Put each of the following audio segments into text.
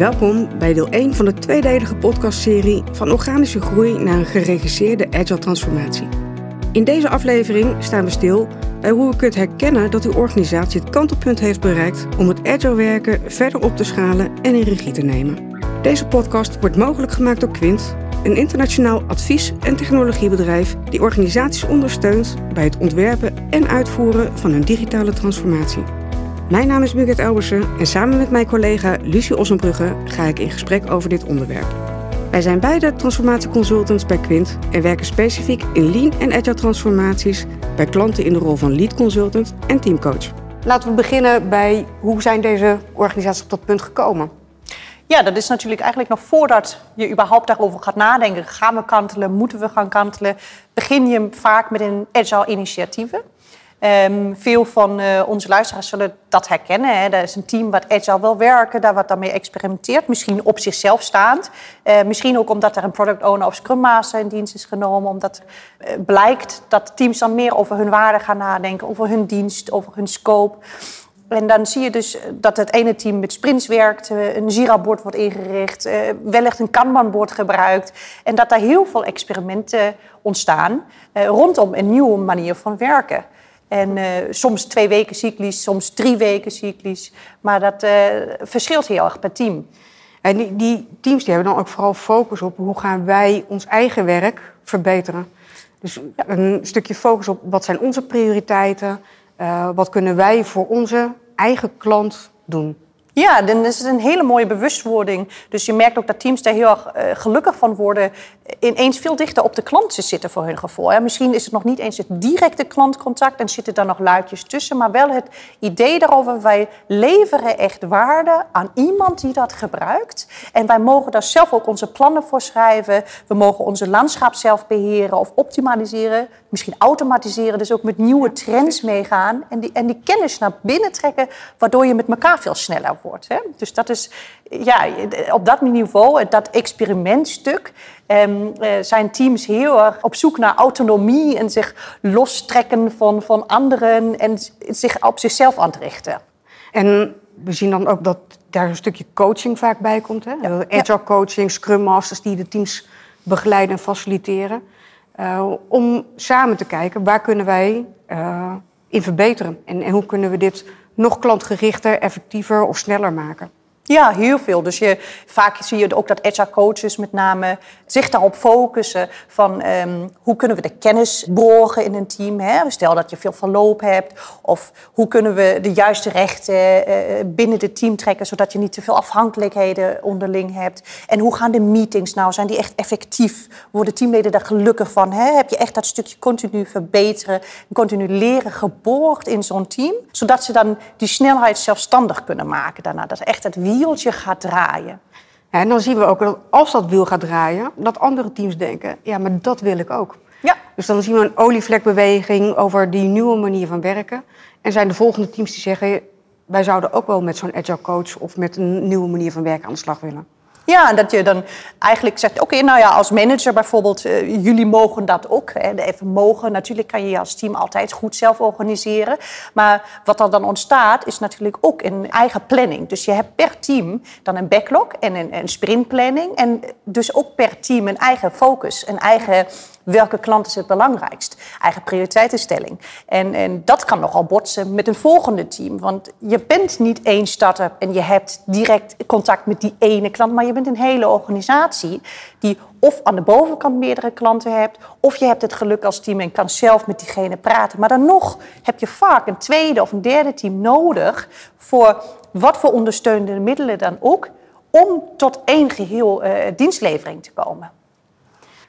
Welkom bij deel 1 van de tweedelige podcastserie van organische groei naar een geregisseerde agile transformatie. In deze aflevering staan we stil bij hoe u kunt herkennen dat uw organisatie het kantelpunt heeft bereikt om het agile werken verder op te schalen en in regie te nemen. Deze podcast wordt mogelijk gemaakt door Quint, een internationaal advies- en technologiebedrijf die organisaties ondersteunt bij het ontwerpen en uitvoeren van hun digitale transformatie. Mijn naam is Birgit Elbersen en samen met mijn collega Lucie Ossenbrugge ga ik in gesprek over dit onderwerp. Wij zijn beide transformatieconsultants bij Quint en werken specifiek in lean en agile transformaties bij klanten in de rol van lead consultant en teamcoach. Laten we beginnen bij hoe zijn deze organisaties op dat punt gekomen? Ja, dat is natuurlijk eigenlijk nog voordat je überhaupt daarover gaat nadenken. Gaan we kantelen? Moeten we gaan kantelen? Begin je vaak met een agile initiatieven. Um, veel van uh, onze luisteraars zullen dat herkennen. Hè. Dat is een team wat agile wil werken, daar wat daarmee experimenteert. Misschien op zichzelf staand. Uh, misschien ook omdat er een product owner of scrum master in dienst is genomen. Omdat uh, blijkt dat teams dan meer over hun waarde gaan nadenken. Over hun dienst, over hun scope. En dan zie je dus dat het ene team met sprints werkt, een Jira-bord wordt ingericht, wellicht een Kanban-bord gebruikt. En dat daar heel veel experimenten ontstaan rondom een nieuwe manier van werken. En uh, soms twee weken cyclisch, soms drie weken cyclisch. Maar dat uh, verschilt heel erg per team. En die, die, teams die hebben dan ook vooral focus op hoe gaan wij ons eigen werk verbeteren. Dus een stukje focus op wat zijn onze prioriteiten, uh, wat kunnen wij voor onze eigen klant doen. Ja, dan is het een hele mooie bewustwording. Dus je merkt ook dat teams daar heel erg uh, gelukkig van worden. Ineens veel dichter op de klant zitten voor hun gevoel. Misschien is het nog niet eens het directe klantcontact en zitten daar nog luidjes tussen. Maar wel het idee daarover, wij leveren echt waarde aan iemand die dat gebruikt. En wij mogen daar zelf ook onze plannen voor schrijven. We mogen onze landschap zelf beheren of optimaliseren. Misschien automatiseren, dus ook met nieuwe trends meegaan. En die, en die kennis naar binnen trekken, waardoor je met elkaar veel sneller wordt. Hè? Dus dat is ja, op dat niveau, dat experimentstuk, eh, zijn teams heel erg op zoek naar autonomie en zich lostrekken van, van anderen en zich op zichzelf aan het richten. En we zien dan ook dat daar een stukje coaching vaak bij komt. Hè? Ja. Agile coaching, scrum masters die de teams begeleiden en faciliteren. Uh, om samen te kijken waar kunnen wij uh, in verbeteren en, hoe kunnen we dit nog klantgerichter, effectiever of sneller maken? Ja, heel veel. Dus je, vaak zie je ook dat agile coaches met name zich daarop focussen van um, hoe kunnen we de kennis borgen in een team. Hè? Stel dat je veel verloop hebt. Of hoe kunnen we de juiste rechten uh, binnen het team trekken zodat je niet te veel afhankelijkheden onderling hebt. En hoe gaan de meetings nou? Zijn die echt effectief? Worden teamleden daar gelukkig van? Hè? Heb je echt dat stukje continu verbeteren, continu leren geborgd in zo'n team? Zodat ze dan die snelheid zelfstandig kunnen maken daarna. Dat echt het wie wieltje gaat draaien. en dan zien we ook dat als dat wiel gaat draaien, dat andere teams denken: ja, maar dat wil ik ook. Ja. Dus dan zien we een olievlekbeweging over die nieuwe manier van werken. En zijn de volgende teams die zeggen: wij zouden ook wel met zo'n agile coach of met een nieuwe manier van werken aan de slag willen. Ja, en dat je dan eigenlijk zegt, oké, nou ja, als manager bijvoorbeeld, uh, jullie mogen dat ook. Hè, even mogen, natuurlijk kan je je als team altijd goed zelf organiseren. Maar wat er dan ontstaat, is natuurlijk ook een eigen planning. Dus je hebt per team dan een backlog en een, een sprintplanning. En dus ook per team een eigen focus, een eigen welke klant is het belangrijkst? Eigen prioriteitenstelling. En, en dat kan nogal botsen met een volgende team. Want je bent niet één start-up en je hebt direct contact met die ene klant, maar je bent een hele organisatie die of aan de bovenkant meerdere klanten hebt, of je hebt het geluk als team en kan zelf met diegene praten. Maar dan nog heb je vaak een tweede of een derde team nodig voor wat voor ondersteunende middelen dan ook, om tot één geheel uh, dienstlevering te komen.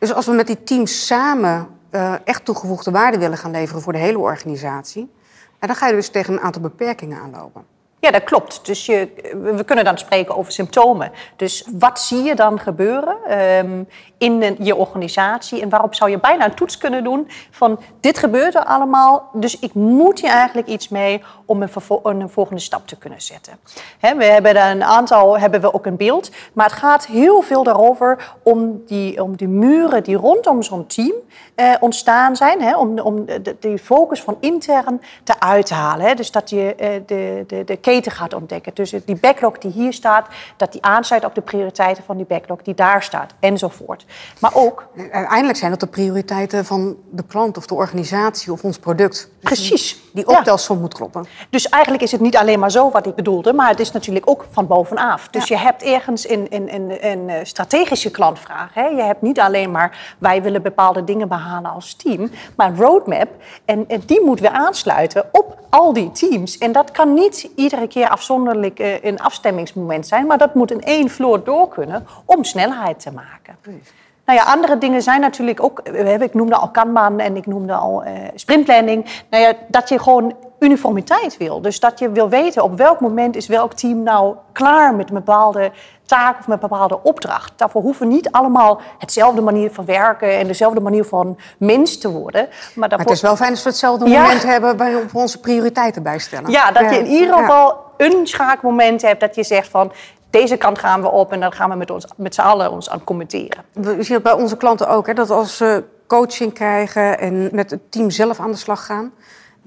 Dus als we met die teams samen uh, echt toegevoegde waarde willen gaan leveren voor de hele organisatie, dan ga je dus tegen een aantal beperkingen aanlopen. Ja, dat klopt. Dus je, we kunnen dan spreken over symptomen. Dus wat zie je dan gebeuren um, in je organisatie? En waarop zou je bijna een toets kunnen doen van dit gebeurt er allemaal, dus ik moet hier eigenlijk iets mee om een, volgende stap te kunnen zetten. We hebben daar een aantal, hebben we ook een beeld, maar het gaat heel veel daarover om die, om die muren die rondom zo'n team eh, ontstaan zijn, om, om de, focus van intern te uithalen. Dus dat je eh, de, de, de gaat ontdekken. Dus die backlog die hier staat, dat die aansluit op de prioriteiten van die backlog die daar staat, enzovoort. Maar ook... Uiteindelijk zijn dat de prioriteiten van de klant of de organisatie of ons product. Precies. Die optelsom moet kloppen. Dus eigenlijk is het niet alleen maar zo wat ik bedoelde, maar het is natuurlijk ook van bovenaf. Dus je hebt ergens een, een, een, een strategische klantvraag. Hè? Je hebt niet alleen maar wij willen bepaalde dingen behalen als team, maar een roadmap. En, en die moet weer aansluiten op al die teams. En dat kan niet iedere keer afzonderlijk uh, een afstemmingsmoment zijn, maar dat moet in één vloer door kunnen om snelheid te maken. Precies. Nou ja, andere dingen zijn natuurlijk ook, eh, ik noemde al Kanban en ik noemde al uh, sprintplanning. Nou ja, dat je gewoon uniformiteit wil. Dus dat je wil weten op welk moment is welk team nou klaar met een bepaalde taak of met een bepaalde opdracht. Daarvoor hoeven we niet allemaal hetzelfde manier van werken en dezelfde manier van mens te worden. Maar, daarvoor... het is wel fijn als we hetzelfde moment hebben bij op onze prioriteiten bijstellen. Ja, dat je in ieder geval een schaakmoment hebt dat je zegt van deze kant gaan we op en dan gaan we met, ons, met z'n allen ons aan commenteren. We zien het bij onze klanten ook, hè, dat als ze coaching krijgen en met het team zelf aan de slag gaan,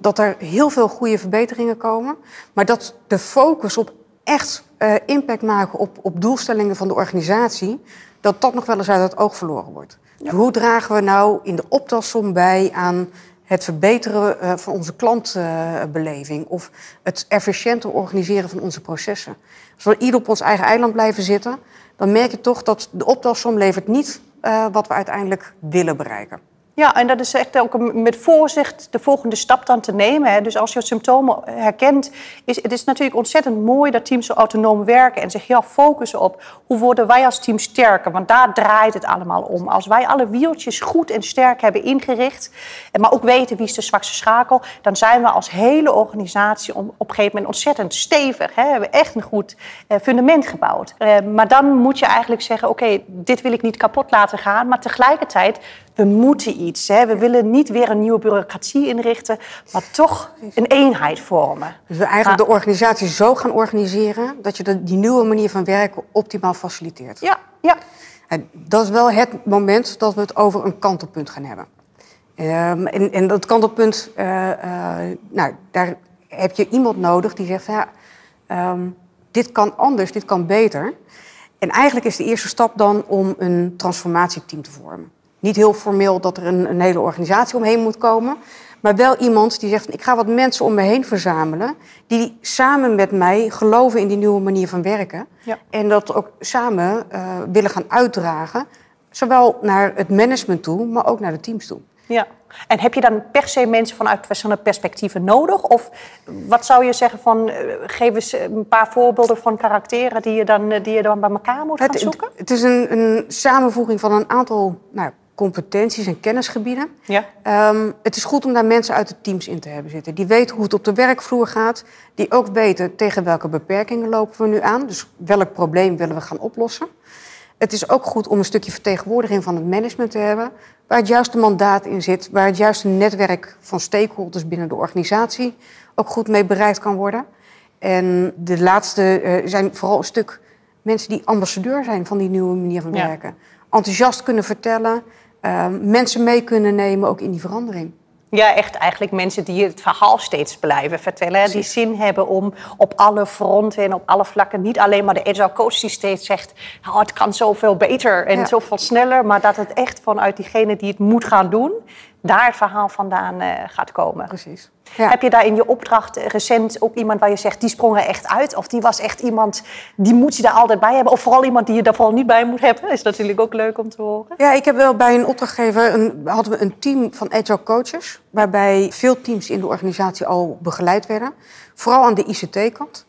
dat er heel veel goede verbeteringen komen. Maar dat de focus op echt uh, impact maken op, op doelstellingen van de organisatie, dat dat nog wel eens uit het oog verloren wordt. Hoe dragen we nou in de optelsom bij aan het verbeteren uh, van onze klantbeleving of het efficiënter organiseren van onze processen? Als we ieder op ons eigen eiland blijven zitten, dan merk je toch dat de optelsom levert niet uh, wat we uiteindelijk willen bereiken. Ja, en dat is echt ook met voorzicht de volgende stap dan te nemen. Hè. Dus als je symptomen herkent, is het is natuurlijk ontzettend mooi dat teams zo autonoom werken en zich heel focussen op hoe worden wij als team sterker. Want daar draait het allemaal om. Als wij alle wieltjes goed en sterk hebben ingericht, maar ook weten wie is de zwakste schakel, dan zijn we als hele organisatie op een gegeven moment ontzettend stevig. Hè. We hebben echt een goed eh, fundament gebouwd. Eh, maar dan moet je eigenlijk zeggen, oké, dit wil ik niet kapot laten gaan, maar tegelijkertijd we moeten iets. Hè. We willen niet weer een nieuwe bureaucratie inrichten, maar toch een eenheid vormen. Dus we eigenlijk de organisatie zo gaan organiseren dat je de, die nieuwe manier van werken optimaal faciliteert. Ja, ja. En dat is wel het moment dat we het over een kantelpunt gaan hebben. Um, en, en, dat kantelpunt, uh, uh, nou, daar heb je iemand nodig die zegt: ja, um, dit kan anders, dit kan beter. En eigenlijk is de eerste stap dan om een transformatieteam te vormen. Niet heel formeel dat er een, een hele organisatie omheen moet komen. Maar wel iemand die zegt: ik ga wat mensen om me heen verzamelen. die samen met mij geloven in die nieuwe manier van werken. Ja. En dat ook samen uh, willen gaan uitdragen. Zowel naar het management toe, maar ook naar de teams toe. Ja. En heb je dan per se mensen vanuit verschillende perspectieven nodig? Of wat zou je zeggen van, uh, geef eens een paar voorbeelden van karakteren die je dan, die je dan bij elkaar moet gaan het, zoeken? Het, het is een, een, samenvoeging van een aantal nou, competenties en kennisgebieden. Ja. Um, het is goed om daar mensen uit de teams in te hebben zitten. Die weten hoe het op de werkvloer gaat. Die ook weten tegen welke beperkingen lopen we nu aan. Dus welk probleem willen we gaan oplossen. Het is ook goed om een stukje vertegenwoordiging van het management te hebben. Waar het juiste mandaat in zit. Waar het juiste netwerk van stakeholders binnen de organisatie ook goed mee bereikt kan worden. En de laatste uh, zijn vooral een stuk mensen die ambassadeur zijn van die nieuwe manier van werken. Ja. Enthousiast kunnen vertellen, uh, mensen mee kunnen nemen ook in die verandering. Ja, echt eigenlijk mensen die het verhaal steeds blijven vertellen. Die zin hebben om op alle fronten en op alle vlakken... niet alleen maar de agile coach die steeds zegt... Oh, het kan zoveel beter en ja. zoveel sneller... maar dat het echt vanuit diegene die het moet gaan doen... daar het verhaal vandaan uh, gaat komen. Precies. Ja. Heb je daar in je opdracht recent ook iemand waar je zegt... die sprong er echt uit? Of die was echt iemand, die moet je daar altijd bij hebben? Of vooral iemand die je daar vooral niet bij moet hebben? Is natuurlijk ook leuk om te horen. Ja, ik heb wel bij een opdrachtgever... Een, hadden we een team van agile coaches... waarbij veel teams in de organisatie al begeleid werden. Vooral aan de ICT-kant.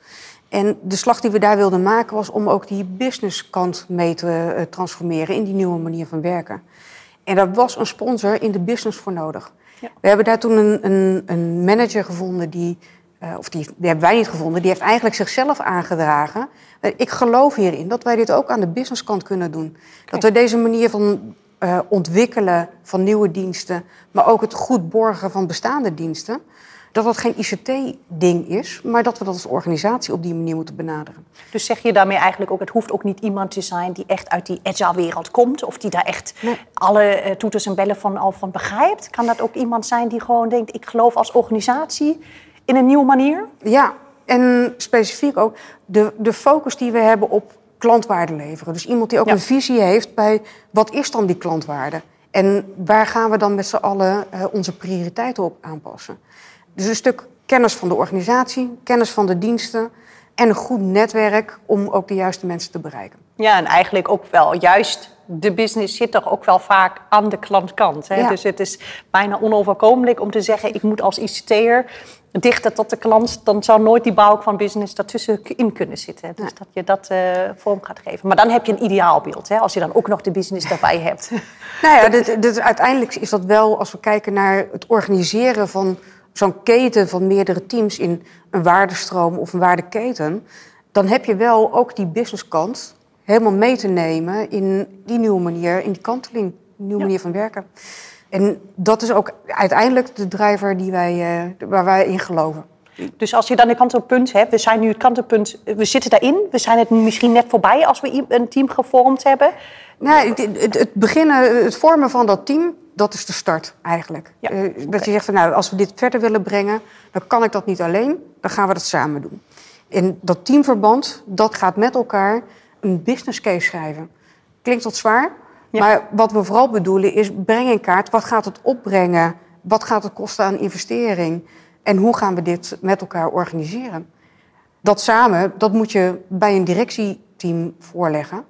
En de slag die we daar wilden maken was om ook die businesskant mee te uh, transformeren... in die nieuwe manier van werken. En daar was een sponsor in de business voor nodig... Ja. We hebben daar toen een, een, een manager gevonden die, uh, of die, die hebben wij niet gevonden, die heeft eigenlijk zichzelf aangedragen. Uh, ik geloof hierin dat wij dit ook aan de businesskant kunnen doen. Dat we deze manier van uh, ontwikkelen van nieuwe diensten, maar ook het goed borgen van bestaande diensten, dat dat geen ICT-ding is, maar dat we dat als organisatie op die manier moeten benaderen. Dus zeg je daarmee eigenlijk ook, het hoeft ook niet iemand te zijn die echt uit die agile-wereld komt, of die daar echt nee. alle uh, toeters en bellen van, al van begrijpt? Kan dat ook iemand zijn die gewoon denkt, ik geloof als organisatie in een nieuwe manier? Ja, en specifiek ook de, de focus die we hebben op klantwaarde leveren. Dus iemand die ook een visie heeft bij wat is dan die klantwaarde? En waar gaan we dan met z'n allen uh, onze prioriteiten op aanpassen? Dus een stuk kennis van de organisatie, kennis van de diensten en een goed netwerk om ook de juiste mensen te bereiken. Ja, en eigenlijk ook wel juist de business zit toch ook wel vaak aan de klantkant. Hè? Dus het is bijna onoverkomelijk om te zeggen... ik moet als ICT'er dichter tot de klant... dan zou nooit die bouw van business daartussenin kunnen zitten. Dus dat je dat uh, vorm gaat geven. Maar dan heb je een ideaalbeeld, hè? als je dan ook nog de business daarbij hebt. Nou ja, dit, dit, uiteindelijk is dat wel, als we kijken naar het organiseren van zo'n keten van meerdere teams in een waardestroom of een waardeketen, dan heb je wel ook die businesskant helemaal mee te nemen in die nieuwe manier, in die kanteling, nieuwe manier van werken. En dat is ook uiteindelijk de driver die wij, uh, waar wij in geloven. Dus als je dan het kantelpunt hebt, we zijn nu het kantelpunt, we zitten daarin, we zijn het misschien net voorbij als we een team gevormd hebben. Nou, het, het, beginnen, het vormen van dat team, dat is de start eigenlijk. Ja. Uh, dat je zegt van nou, als we dit verder willen brengen, dan kan ik dat niet alleen, dan gaan we dat samen doen. En dat teamverband, dat gaat met elkaar een business case schrijven. Klinkt wat zwaar, maar wat we vooral bedoelen is breng in kaart wat gaat het opbrengen, wat gaat het kosten aan investering en hoe gaan we dit met elkaar organiseren. Dat samen, dat moet je bij een directieteam voorleggen.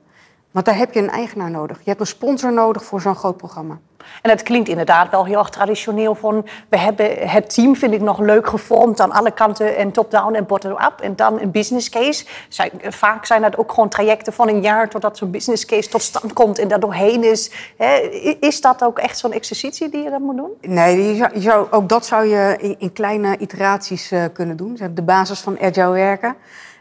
Want daar heb je een eigenaar nodig. Je hebt een sponsor nodig voor zo'n groot programma. En het klinkt inderdaad wel heel erg traditioneel van... we hebben het team, vind ik, nog leuk gevormd aan alle kanten... en top-down en bottom-up. En dan een business case. Zijn, vaak zijn dat ook gewoon trajecten van een jaar... totdat zo'n business case tot stand komt en daar doorheen is. is dat ook echt zo'n exercitie die je dan moet doen? Nee, je zou, ook dat zou je in, in kleine iteraties uh, kunnen doen. De basis van agile werken.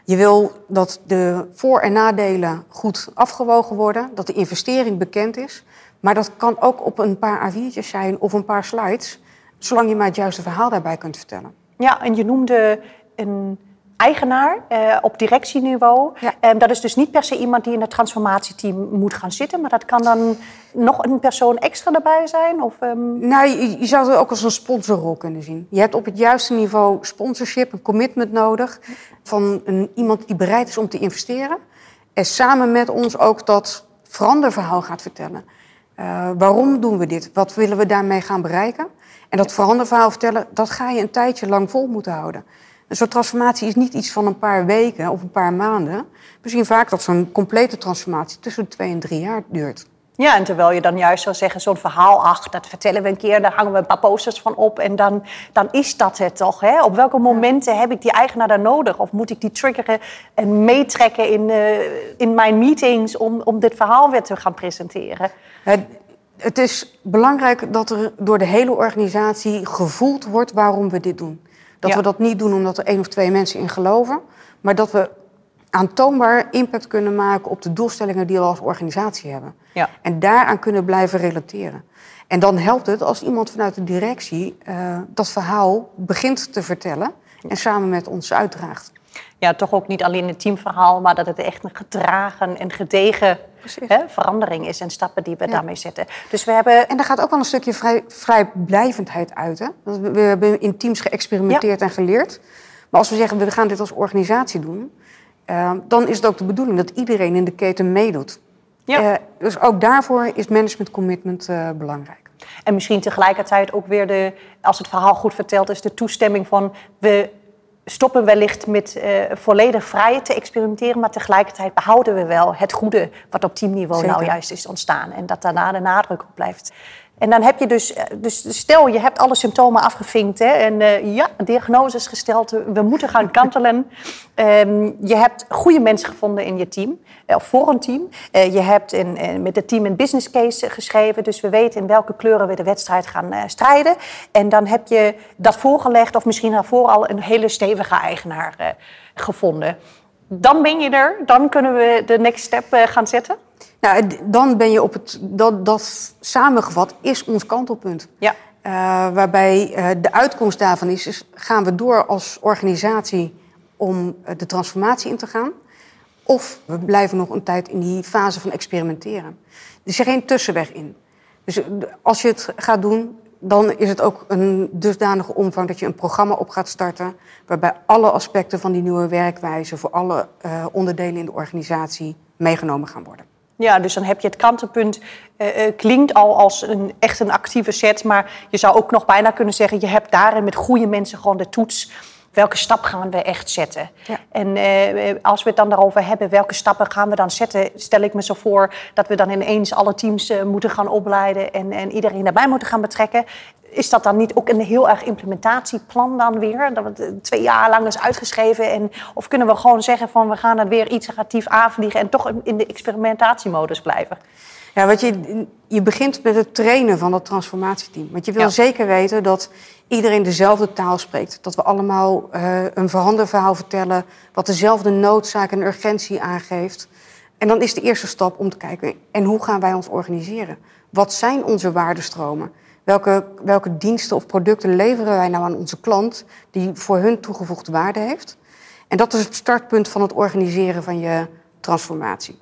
Je wil dat de voor- en nadelen goed afgewogen worden, dat de investering bekend is. Maar dat kan ook op een paar A4'tjes zijn of een paar slides, zolang je maar het juiste verhaal daarbij kunt vertellen. Ja, en je noemde een eigenaar uh, op directieniveau. Ja. Um, dat is dus niet per se iemand die in het transformatieteam moet gaan zitten, maar dat kan dan nog een persoon extra erbij zijn? Of, um... Nou, je, je, zou het ook als een sponsorrol kunnen zien. Je hebt op het juiste niveau sponsorship, een commitment nodig van een, iemand die bereid is om te investeren. En samen met ons ook dat veranderverhaal gaat vertellen. Uh, waarom doen we dit? Wat willen we daarmee gaan bereiken? En dat veranderverhaal vertellen, dat ga je een tijdje lang vol moeten houden. Soort transformatie is niet iets van een paar weken of een paar maanden. We zien vaak dat zo'n complete transformatie tussen de twee en drie jaar duurt. Ja, en terwijl je dan juist zou zeggen, zo'n verhaal, ach, dat vertellen we een keer, daar hangen we een paar posters van op en dan, dan is dat het toch. Hè? Op welke momenten heb ik die eigenaar daar nodig? Of moet ik die triggeren en meetrekken in, uh, in mijn meetings om, om dit verhaal weer te gaan presenteren? Het, het is belangrijk dat er door de hele organisatie gevoeld wordt waarom we dit doen. Dat we dat niet doen omdat er één of twee mensen in geloven, maar dat we aantoonbaar impact kunnen maken op de doelstellingen die we als organisatie hebben. Ja. En daaraan kunnen blijven relateren. En dan helpt het als iemand vanuit de directie uh, dat verhaal begint te vertellen en samen met ons uitdraagt. Ja, toch ook niet alleen het teamverhaal, maar dat het echt een gedragen en gedegen hè, verandering is en stappen die we daarmee zetten. Dus we hebben... En daar gaat ook wel een stukje vrij, vrijblijvendheid uit. Hè? We hebben in teams geëxperimenteerd en geleerd. Maar als we zeggen, we gaan dit als organisatie doen, uh, dan is het ook de bedoeling dat iedereen in de keten meedoet. Ja. Uh, dus ook daarvoor is management commitment uh, belangrijk. En misschien tegelijkertijd ook weer de, als het verhaal goed verteld is, de toestemming van we stoppen wellicht met uh, volledig vrij te experimenteren, maar tegelijkertijd behouden we wel het goede wat op teamniveau nou juist is ontstaan. En dat daarna de nadruk op blijft. En dan heb je dus, eh, dus stel je hebt alle symptomen afgevinkt hè, en uh, ja, diagnose is gesteld, we moeten gaan kantelen. um, je hebt goede mensen gevonden in je team, of voor een team. Uh, je hebt in, met het team een business case geschreven, dus we weten in welke kleuren we de wedstrijd gaan strijden. En dan heb je dat voorgelegd, of misschien daarvoor al een hele stevige eigenaar gevonden. Dan ben je er, dan kunnen we de next step gaan zetten. Nou, dan ben je op het. Dat, dat samengevat is ons kantelpunt. Ja. Uh, waarbij uh, de uitkomst daarvan is, is: gaan we door als organisatie om uh, de transformatie in te gaan? Of we blijven nog een tijd in die fase van experimenteren. Er is geen tussenweg in. Dus als je het gaat doen, dan is het ook een dusdanige omvang dat je een programma op gaat starten. waarbij alle aspecten van die nieuwe werkwijze voor alle onderdelen in de organisatie meegenomen gaan worden. Ja, dus dan heb je het kantenpunt. Uh, klinkt al als een, echt een actieve set. Maar je zou ook nog bijna kunnen zeggen: je hebt daarin met goede mensen gewoon de toets welke stap gaan we echt zetten? Ja. En uh, als we het dan daarover hebben, welke stappen gaan we dan zetten, stel ik me zo voor dat we dan ineens alle teams moeten gaan opleiden en, en iedereen daarbij moeten gaan betrekken. Is dat dan niet ook een heel erg implementatieplan dan weer? Dat het twee jaar lang is uitgeschreven? En, of kunnen we gewoon zeggen van we gaan het weer iteratief aanvliegen en toch in de experimentatiemodus blijven? Ja, wat je, je begint met het trainen van dat transformatieteam. Want je wil zeker weten dat iedereen dezelfde taal spreekt. Dat we allemaal uh, een verhandelverhaal vertellen... wat dezelfde noodzaak en urgentie aangeeft. En dan is de eerste stap om te kijken... en hoe gaan wij ons organiseren? Wat zijn onze waardestromen? Welke, welke diensten of producten leveren wij nou aan onze klant... die voor hun toegevoegde waarde heeft? En dat is het startpunt van het organiseren van je transformatie.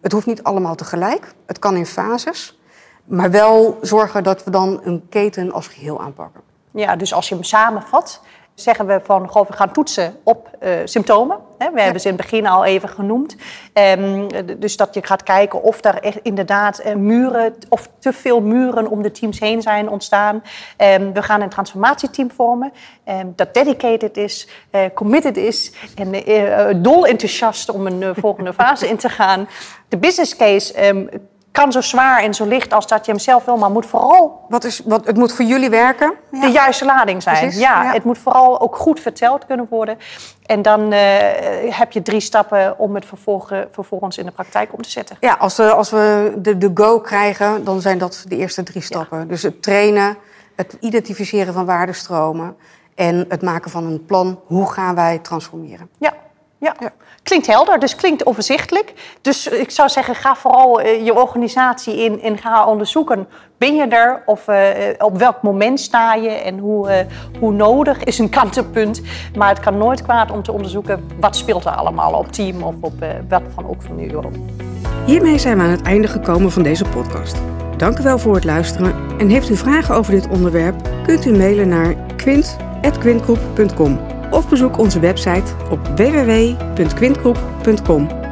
Het hoeft niet allemaal tegelijk. Het kan in fases. Maar wel zorgen dat we dan een keten als geheel aanpakken. Ja, dus als je hem samenvat, zeggen we van goh, we gaan toetsen op uh, symptomen. Hè? We hebben ze in het begin al even genoemd. Um, dus dat je gaat kijken of er echt inderdaad uh, muren of te veel muren om de teams heen zijn ontstaan. Um, we gaan een transformatieteam vormen um, dat dedicated is, uh, committed is en dol enthousiast om een volgende fase in te gaan. De business case kan zo zwaar en zo licht als dat je hem zelf wil, maar moet vooral. Wat is, wat, het moet voor jullie werken? De juiste lading zijn. ja, het moet vooral ook goed verteld kunnen worden. En dan uh, heb je drie stappen om het vervolgens in de praktijk om te zetten. Ja, als, we, als we de, de go krijgen, dan zijn dat de eerste drie stappen. Dus het trainen, het identificeren van waardestromen en het maken van een plan. Hoe gaan wij transformeren? Ja, ja. ja. Klinkt helder, dus klinkt overzichtelijk. Dus ik zou zeggen, ga vooral uh, je organisatie in en ga onderzoeken. Ben je er of uh, op welk moment sta je en hoe, uh, hoe nodig is een kantenpunt. Maar het kan nooit kwaad om te onderzoeken wat speelt er allemaal op team of op wat van ook van nu. Hiermee zijn we aan het einde gekomen van deze podcast. Dank u wel voor het luisteren. En heeft u vragen over dit onderwerp, kunt u mailen naar quint.quintgroep.com of bezoek onze website op www.quintgroep.com.